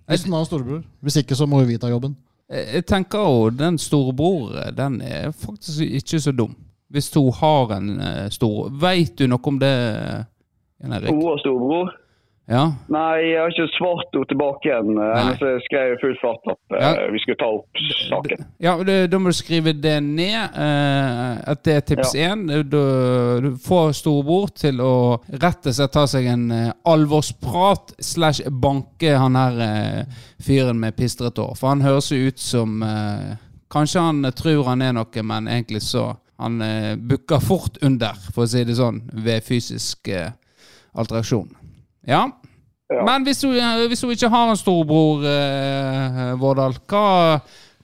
Hvis hun har en storebror. Hvis ikke, så må vi ta jobben. Jeg tenker jo den storebror, den er faktisk ikke så dum. Hvis hun har en eh, stor Veit du noe om det, Jan Erik? Hun har storebror? Ja? Nei, jeg har ikke svart henne tilbake igjen. Hennes skrev i full fart at eh, Ja. vi skulle ta opp saken. Ja, Da må du skrive det ned. eh, at det er tips én. Du, du får storebror til å rett og slett ta seg en eh, alvorsprat slash banke han her eh, fyren med pistrete hår. For han høres jo ut som eh, Kanskje han tror han er noe, men egentlig så Han eh, bukker fort under, for å si det sånn, ved fysisk attraksjon. Ja. Ja. Men hvis hun, eh, hvis hun ikke har en storebror, eh, Vårdal, hva,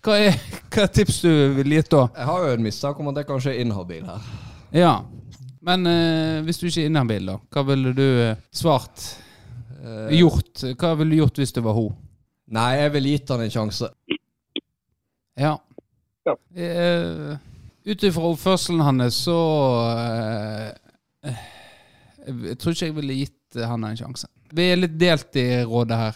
hva er *laughs* hva er tips du vil gi da? Jeg har jo en mistanke om at jeg kanskje er inhabil her. Ja. Men eh, hvis du ikke er inhabil, da? Hva ville du eh, svart? Eh, Gjort? Hva ville du gjort hvis det var hun? Nei, jeg ville gitt han en sjanse. Ja. Ja. Eh, Ut ifra oppførselen hans, så eh, Jeg tror ikke jeg ville gitt han en sjanse. Vi er litt delt i rådet her.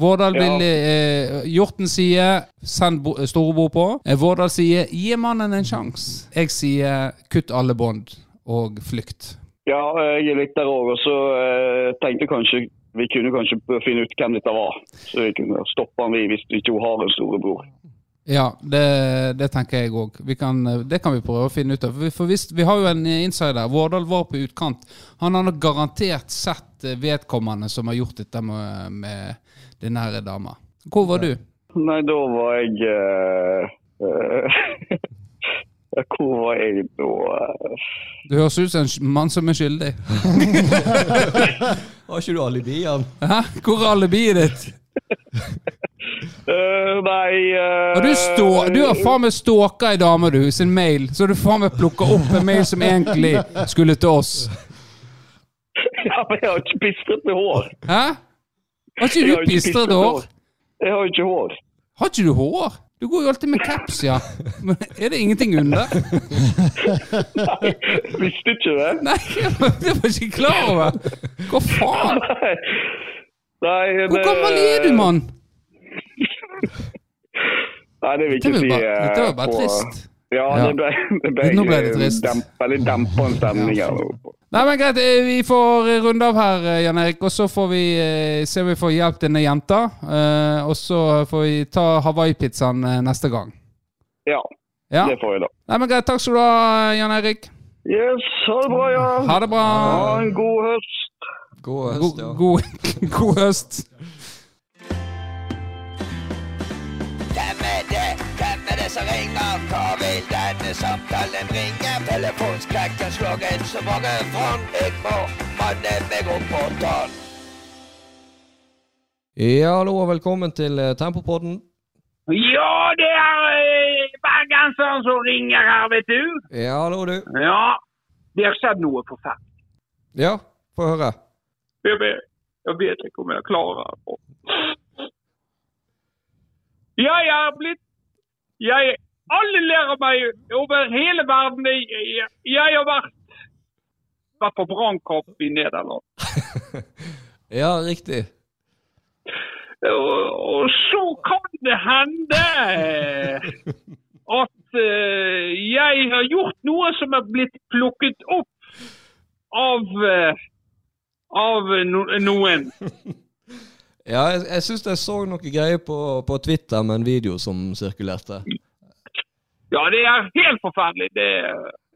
Vårdal Ja. vil eh, Hjorten sier 'send storebror på'. Eh, Vårdal sier 'gi mannen en sjanse'. Jeg sier 'kutt alle bånd' og flykt. Ja, jeg er litt der òg. Og så eh, tenkte jeg kanskje vi kunne kanskje finne ut hvem dette var. Så vi kunne stoppe han vi hvis ikke har en storebror. Ja, det, det tenker jeg òg. Det kan vi prøve å finne ut av. For hvis, Vi har jo en insider. Vårdal var på utkant. Han har nok garantert sett vedkommende som har gjort dette med, med den her dama. Hvor var du? Nei, da var jeg uh, eh, *laughs* Hvor var jeg da? Du høres ut som en mann som er skyldig. *laughs* Har ikke du alibi, Jan? Hæ? Hvor er alibiet ditt? *laughs* Eh, nei uh, du, stå, du har faen meg stalka ei dame, du, sin mail. Så har du faen meg plukka opp en mail som egentlig skulle til oss. *laughs* Ja, men jeg har ikke pistrete hår. Hæ? Har ikke du pistrete hår? Jeg har ikke hår. Har ikke du hår? Du går jo alltid med caps, ja. Men er det ingenting under? *laughs* Nei, visste ikke det. Nei, jeg var ikke klar over. Hva faen? Nei, Hvor gammel er du, mann? *laughs* Nei, det vil ikke si. bare, eh, dette var bare på- trist. Ja, Ja. det ble, det ble, Nå ble det trist. Demp, veldig dempende stemning her. Nei, men Greit, eh, vi får runde av her, eh, Jan Erik. Og så får vi eh, se om vi får hjelp denne jenta. eh, Og så får vi ta hawaiipizzaen eh, neste gang. Ja, Ja? det får vi da. Nei, men Greit, takk skal du ha, Jan Erik. Yes, ha det bra, ja. Ha det bra. Ha en god høst. God høst, God, ja. god, *laughs* god høst. Hvem er det? Hvem er det som ringer? Hva vil denne samtalen bringe? Telefonskrekken slår inn så mange fond. Jeg må manne meg opp på tann. Ja, hallo og velkommen til eh, Tempopodden. Ja, det er eh, bergenseren som ringer her, vet du. Ja, hallo du. Ja, det har skjedd noe forferdelig. Ja, få høre. Jeg vet, jag vet ikke om jeg klarer det. Jeg er blitt jeg, Alle av meg over hele verden. Jeg, jeg har vært, vært på brannkamp i Nederland. *laughs* Ja, riktig. Og, og så kan det hende *laughs* at eh, jeg har gjort noe som er blitt plukket opp av, eh, av no, noen. *laughs* Ja, jeg, jeg syns jeg så noe greier på, på Twitter med en video som sirkulerte. Ja, det er helt forferdelig. Det,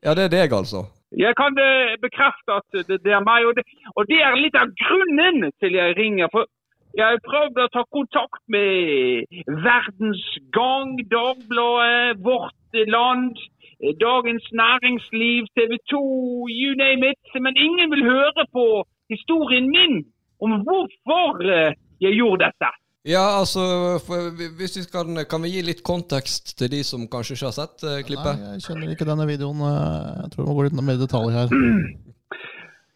Ja, det er deg, altså. jeg kan eh, bekrefte at det, det er meg, og det, og det er litt av grunnen til jeg ringer. For Jeg har prøvd å ta kontakt med Verdens Gang, Dagbladet, Vårt Land, Dagens Næringsliv, TV 2, you name it. Men ingen vil høre på historien min om hvorfor eh, jeg gjorde dette. Ja, altså, for, hvis vi kan, kan vi gi litt kontekst til de som kanskje ikke har sett eh, klippet? Nei, jeg kjenner ikke denne videoen. eh, Jeg tror vi må gå litt mer i detalj her. *clears throat*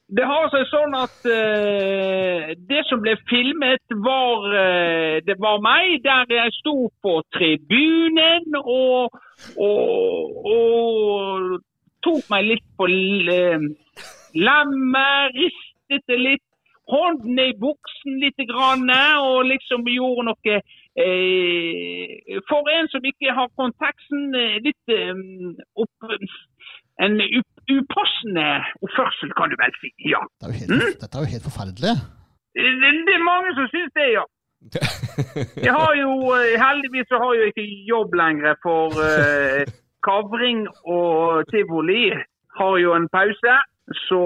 Det har seg sånn at eh, det som ble filmet, var eh, Det var meg der jeg sto på tribunen og, og, og tok meg litt på l- lemmet, det litt, hånden i buksen litt grann, og liksom gjorde noe eh, For en som ikke har konteksten, eh, litt eh, opp, en up, upassende oppførsel, kan du vel si. Ja. Det er jo helt, Dette er jo helt forferdelig. Det, det er mange som syns det, ja. *laughs* Jeg har jo, eh, Heldigvis så har jeg ikke jobb lenger, for eh, *laughs* kavring og tivoli har jo en pause. Så,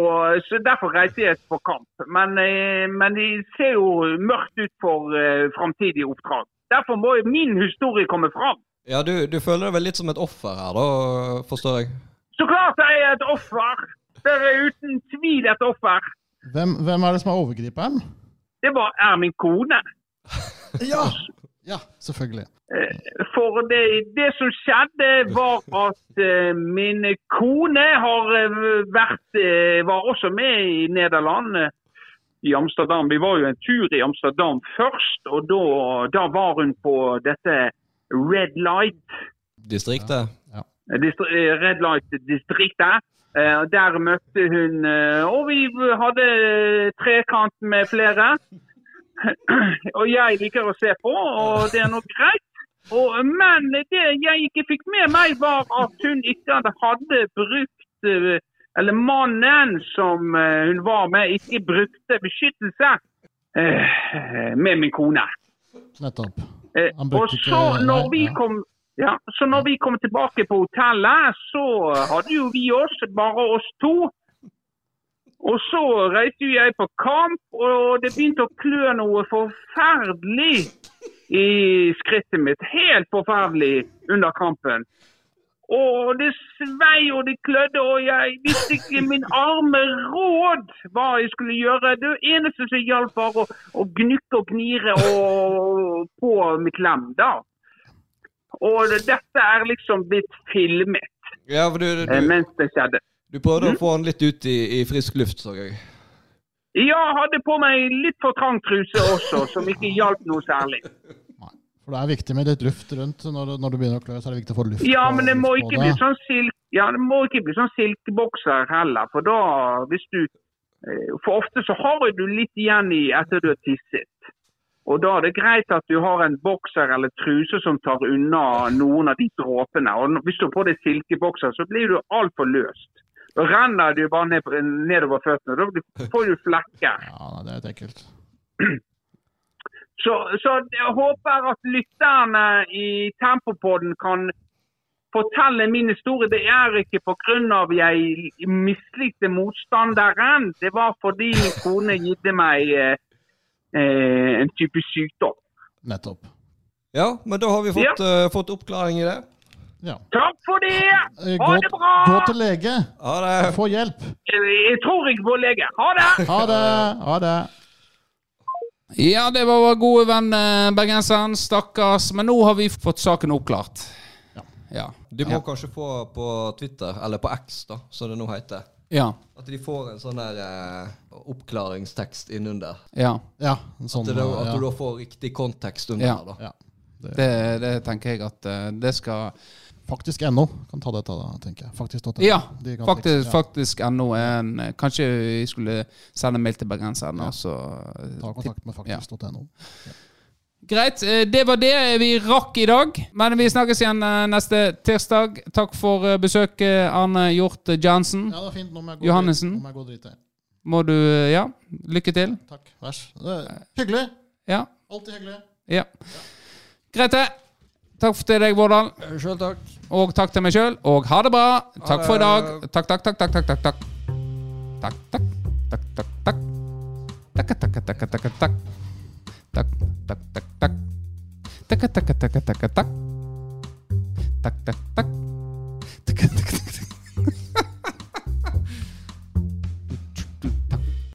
så derfor reiser jeg på kamp. Men, eh, men det ser jo mørkt ut for eh, framtidige oppdrag. Derfor må jo min historie komme fram. Ja, du, du føler deg vel litt som et offer her, da, forstår jeg? Så klart er jeg et offer. Det er uten tvil et offer. Hvem, hvem er det som er overgriperen? Det var, er min kone. Ja! Ja, selvfølgelig. For det, det som skjedde, var at eh, min kone har eh, vært eh, var også med i Nederland. eh, I Amsterdam. Vi var jo en tur i Amsterdam først, og da, da var hun på dette Red Light Distriktet? distri- eh, Red Light-distriktet. Eh, Der møtte hun eh, Og vi hadde trekant med flere. *clears throat* Og jeg liker å se på, og det er nok greit. Og, men det jeg ikke fikk med meg, var at hun ikke hadde, brukt eh, Eller mannen som eh, hun var med, ikke brukte beskyttelse eh, med min kone. Nettopp. Og så når vi kom ja, så når vi kom tilbake på hotellet, så hadde jo vi oss, bare oss to. Og så jo jeg på kamp, og det begynte å klø noe forferdelig i skrittet mitt. Helt forferdelig under kampen. Og det svei og det klødde, og jeg visste ikke min arme råd hva jeg skulle gjøre. Det eneste som hjalp, var å, å gnukke og gnire og, på mitt lem. da. Og dette er liksom blitt filmet Ja, for du, eh, du, mens det skjedde. Du prøvde å få han litt ut i, i frisk luft, så jeg. Ja, hadde på meg litt for trang truse også, som ikke hjalp noe særlig. For det er viktig med litt luft rundt. Når, du- når du begynner å klø, så er det viktig å få luft Ja, men det må ikke bli sånn silk... Ja, det må ikke bli sånn silkebokser heller, for da hvis du eh, For ofte så har du litt igjen i etter du har tisset. Og da er det greit at du har en bokser eller truse som tar unna noen av de dråpene. Og hvis du har på deg silkebokser, så blir du altfor løst. Da renner du bare ned, nedover føttene. Da får du flekker. Ja, det er ekkelt. Så, så jeg håper at lytterne i Tempopodden kan fortelle min historie. Det er ikke pga. jeg mislikte motstanderen. Det var fordi min kone gitte meg eh, eh, en type sykdom. Nettopp. Ja, men da har vi fått, eh, fått oppklaring i det. Ja. Takk for det! Eh, Ha Gå, det bra! gå til lege. Ha det. Få hjelp. Eh, Jeg tror ikke på lege. Ha det! Ha det. Ha det. Ja, det var vår gode venn eh, bergenseren. Stakkars. Men nå har vi fått saken oppklart. Ja. Du må kanskje få på Twitter, eller på X, da, som det nå heter. Ja. At de får en sånn der eh, oppklaringstekst innunder. Ja. Ja, sånn, At, det, at ja. du da får riktig kontekst under Ja. her, da. Ja. Det, Det, det tenker jeg at det skal faktisk NO kan ta dette, da, tenker jeg. Faktisk.no. Ja, faktisk, ja. faktisk ennå en Kanskje vi skulle sende mail til bergenserne. Ja. så Ta kontakt med faktisk.no. Greit, eh, det var det vi rakk i dag. Men vi snakkes igjen eh, neste tirsdag. Takk for eh, besøket, Arne Hjort Jansen. Ja, det er fint. Nå må jeg gå Johannessen. Nå må jeg gå. Må du eh, Ja, lykke til. Takk. Vær er Hyggelig. Ja. Alltid hyggelig. ja. Greit, det. Takk til deg, Vårdal. Sjøl takk. Og takk til meg sjøl. Og ha det bra. Takk for i dag. Takk, takk, takk, takk, takk. Takk, takk, takk, takk. takk, takk. Takk, takk, takk, takk, takk. Takk, takk, takk, takk. Takk, takk, takk, takk, takk. Takk, takk, takk. Takk, takk, takk.